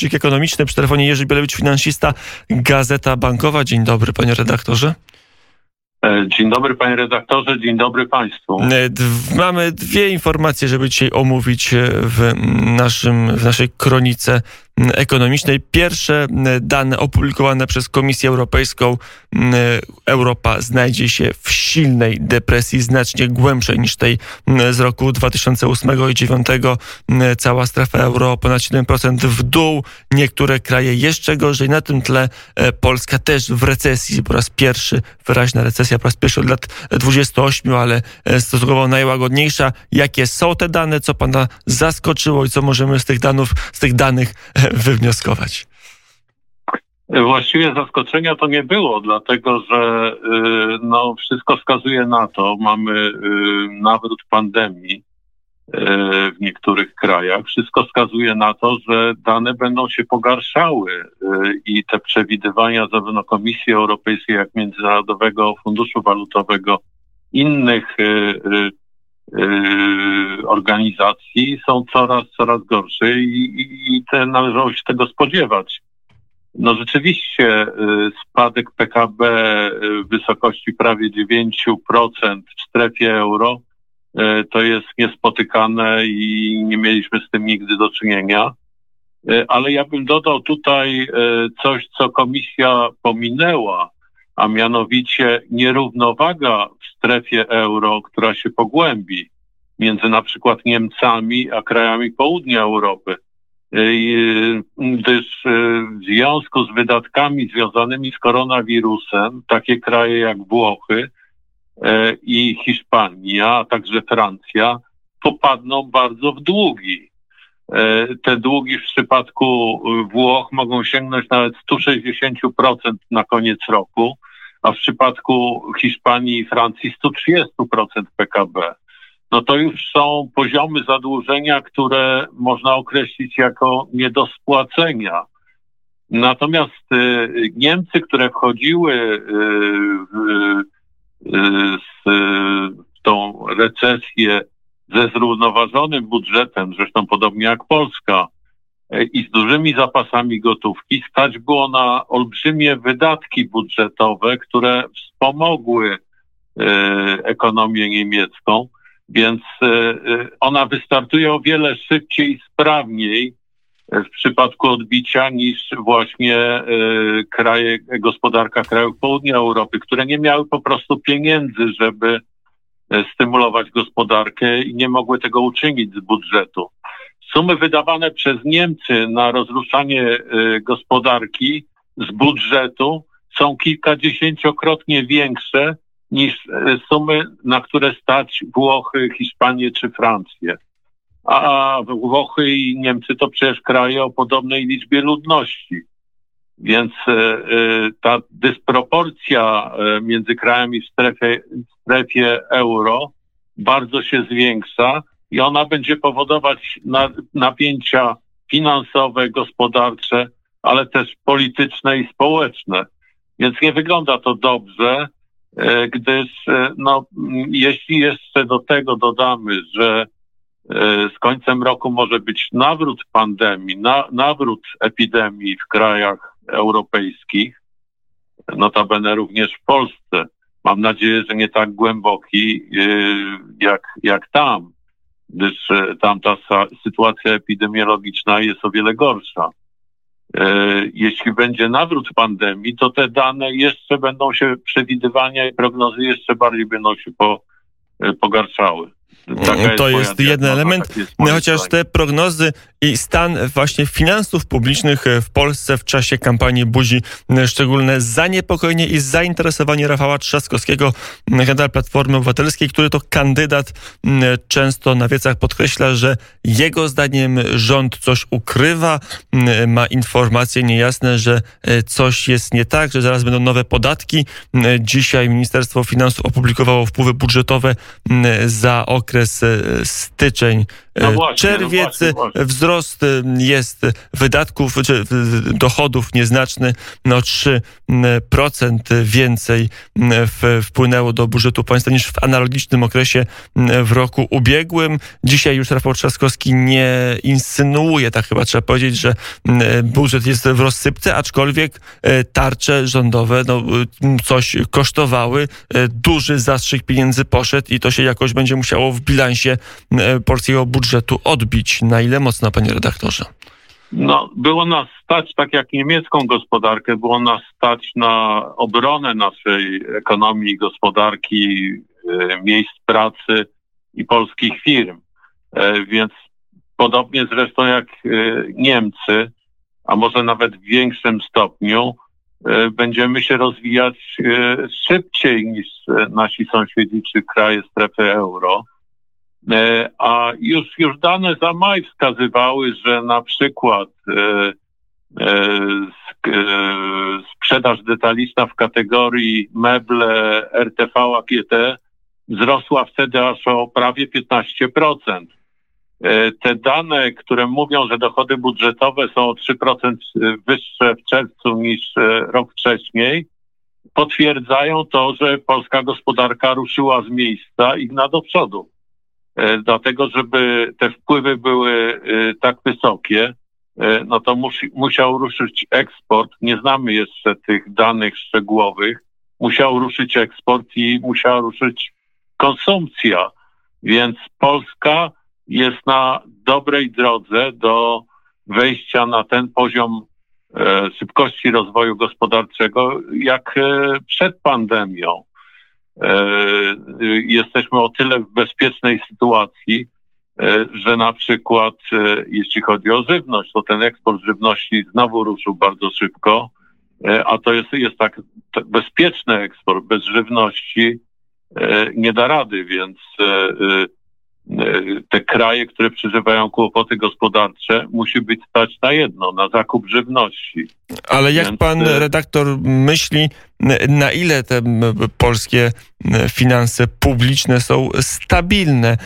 Deszczyk Ekonomiczny. Przy telefonie Jerzy Bielewicz, finansista, Gazeta Bankowa. Dzień dobry, panie redaktorze. E, dzień dobry panie redaktorze, dzień dobry państwu. E, mamy dwie informacje, żeby dzisiaj omówić e, w, naszym, w naszej kronice ekonomicznej. Pierwsze dane opublikowane przez Komisję Europejską. Europa znajdzie się w silnej depresji, znacznie głębszej niż tej z roku 2008 i 2009. Cała strefa euro ponad 7% w dół. Niektóre kraje jeszcze gorzej. Na tym tle Polska też w recesji. Po raz pierwszy wyraźna recesja, po raz pierwszy od lat 28, ale stosunkowo najłagodniejsza. Jakie są te dane? Co pana zaskoczyło i co możemy z tych danych, z tych danych wywnioskować? Właściwie zaskoczenia to nie było, dlatego że y, no, wszystko wskazuje na to. Mamy y, nawrót pandemii y, w niektórych krajach. Wszystko wskazuje na to, że dane będą się pogarszały i te przewidywania zarówno Komisji Europejskiej, jak Międzynarodowego Funduszu Walutowego, innych organizacji są coraz, coraz gorsze i, i, i te należało się tego spodziewać. No rzeczywiście yy, spadek PKB yy, w wysokości prawie 9% w strefie euro to jest niespotykane i nie mieliśmy z tym nigdy do czynienia. Ale ja bym dodał tutaj coś, co komisja pominęła, a mianowicie nierównowaga w strefie euro, która się pogłębi między na przykład Niemcami a krajami południa Europy. Gdyż e, w związku z wydatkami związanymi z koronawirusem, takie kraje jak Włochy e, i Hiszpania, a także Francja, popadną bardzo w długi. E, te długi w przypadku Włoch mogą sięgnąć nawet 160% na koniec roku a w przypadku Hiszpanii i Francji 130% PKB. No to już są poziomy zadłużenia, które można określić jako nie do spłacenia. Natomiast y, Niemcy, które wchodziły y, w, y, w tą recesję ze zrównoważonym budżetem, zresztą podobnie jak Polska, i z dużymi zapasami gotówki stać było na olbrzymie wydatki budżetowe, które wspomogły e, ekonomię niemiecką, więc e, ona wystartuje o wiele szybciej i sprawniej w przypadku odbicia niż właśnie kraje, gospodarka krajów południa Europy, które nie miały po prostu pieniędzy, żeby stymulować gospodarkę i nie mogły tego uczynić z budżetu. Sumy wydawane przez Niemcy na rozruszanie y, gospodarki z budżetu są kilkadziesięciokrotnie większe niż y, sumy, na które stać Włochy, Hiszpanię czy Francję. A Włochy i Niemcy to przecież kraje o podobnej liczbie ludności. Więc y, ta dysproporcja między krajami w strefie, w strefie euro bardzo się zwiększa i ona będzie powodować napięcia finansowe, gospodarcze, ale też polityczne i społeczne. Więc nie wygląda to dobrze, e, gdyż e, no, jeśli jeszcze do tego dodamy, że e, z końcem roku może być nawrót pandemii, na, nawrót epidemii w krajach europejskich, notabene również w Polsce. Mam nadzieję, że nie tak głęboki jak, jak tam gdyż e, tamta sytuacja epidemiologiczna jest o wiele gorsza. E, jeśli będzie nawrót pandemii, to te dane jeszcze będą się, przewidywania i prognozy jeszcze bardziej będą się po, e, pogarszały. Taka to jest, jest jeden element, jest chociaż te prognozy i stan właśnie finansów publicznych w Polsce w czasie kampanii budzi szczególne zaniepokojenie i zainteresowanie Rafała Trzaskowskiego, kandydata Platformy Obywatelskiej, który to kandydat często na wiecach podkreśla, że jego zdaniem rząd coś ukrywa, ma informacje niejasne, że e, coś jest nie tak, że zaraz będą nowe podatki. Dzisiaj Ministerstwo Finansów opublikowało wpływy budżetowe za okres e, styczeń No właśnie, czerwiec no właśnie, wzrost jest wydatków, czy dochodów nieznaczny, no 3% więcej wpłynęło do budżetu państwa niż w analogicznym okresie w roku ubiegłym. Dzisiaj już Rafał Trzaskowski nie insynuuje, tak chyba trzeba powiedzieć, że budżet jest w rozsypce, aczkolwiek tarcze rządowe no, coś kosztowały. Duży zastrzyk pieniędzy poszedł i to się jakoś będzie musiało w bilansie polskiego budżetu odbić. Na ile mocno, panie redaktorze? No, było nas stać, tak jak niemiecką gospodarkę, było nas stać na obronę naszej ekonomii, gospodarki, e, miejsc pracy i polskich firm. E, więc podobnie zresztą jak e, Niemcy, a może nawet w większym stopniu, będziemy się rozwijać szybciej niż nasi sąsiedzi czy kraje strefy euro. E, a już, już dane za maj wskazywały, że na przykład e, e, sprzedaż detaliczna w kategorii meble RTV AGT wzrosła wtedy aż o prawie 15%. Te dane, które mówią, że dochody budżetowe są o 3% wyższe w czerwcu niż rok wcześniej, potwierdzają to, że polska gospodarka ruszyła z miejsca i gna do przodu. E, dlatego żeby te wpływy były e, tak wysokie, e, no to musi, musiał ruszyć eksport. Nie znamy jeszcze tych danych szczegółowych. Musiał ruszyć eksport i musiała ruszyć konsumpcja. Więc Polska jest na dobrej drodze do wejścia na ten poziom szybkości rozwoju gospodarczego jak przed pandemią. E, jesteśmy o tyle w bezpiecznej sytuacji, e, że na przykład e, jeśli chodzi o żywność, to ten eksport żywności znowu ruszył bardzo szybko, a to jest, jest tak, tak bezpieczny eksport. Bez żywności nie da rady, więc te kraje, które przeżywają kłopoty gospodarcze, musi być stać na jedno, na zakup żywności. Ale jak Więc... pan redaktor myśli, na ile te polskie finanse publiczne są stabilne,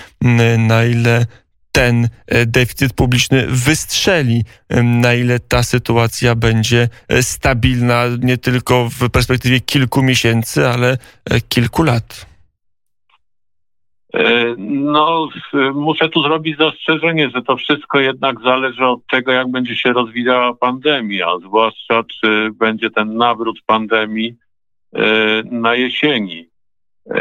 na ile ten e, deficyt publiczny wystrzeli, na ile ta sytuacja będzie e, stabilna nie tylko w perspektywie kilku miesięcy, ale e, kilku lat. No, muszę tu zrobić zastrzeżenie, że to wszystko jednak zależy od tego, jak będzie się rozwijała pandemia, zwłaszcza czy będzie ten nawrót pandemii E, na jesieni. E,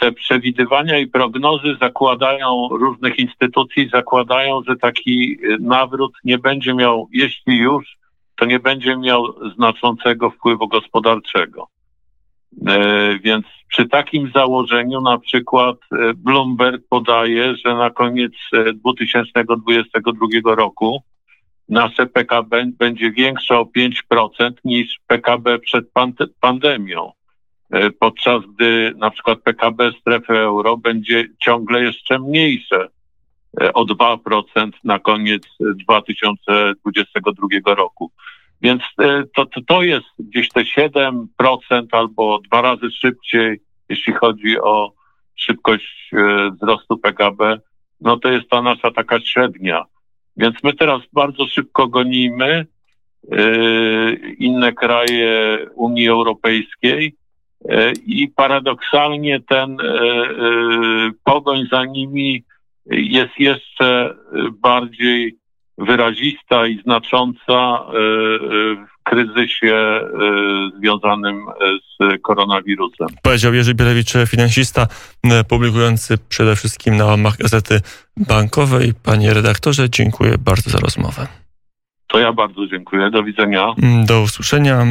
te przewidywania i prognozy zakładają, różnych instytucji zakładają, że taki nawrót nie będzie miał, jeśli już, to nie będzie miał znaczącego wpływu gospodarczego. E, więc przy takim założeniu na przykład Bloomberg podaje, że na koniec 2022 roku nasze PKB będzie większe o 5% niż PKB przed pandemią. E, podczas gdy na przykład PKB strefy euro będzie ciągle jeszcze mniejsze e, o 2% na koniec 2022 roku. Więc e, to, to jest gdzieś te 7% albo dwa razy szybciej, jeśli chodzi o szybkość wzrostu PKB, no to jest ta nasza taka średnia. Więc my teraz bardzo szybko gonimy yy, inne kraje Unii Europejskiej i paradoksalnie ten pogoń za nimi jest jeszcze bardziej wyrazista i znacząca w kryzysie związanym z koronawirusem. Powiedział Jerzy Bielewicz, finansista, publikujący przede wszystkim na łamach Gazety Bankowej. Panie redaktorze, dziękuję bardzo za rozmowę. To ja bardzo dziękuję. Do widzenia. Do usłyszenia.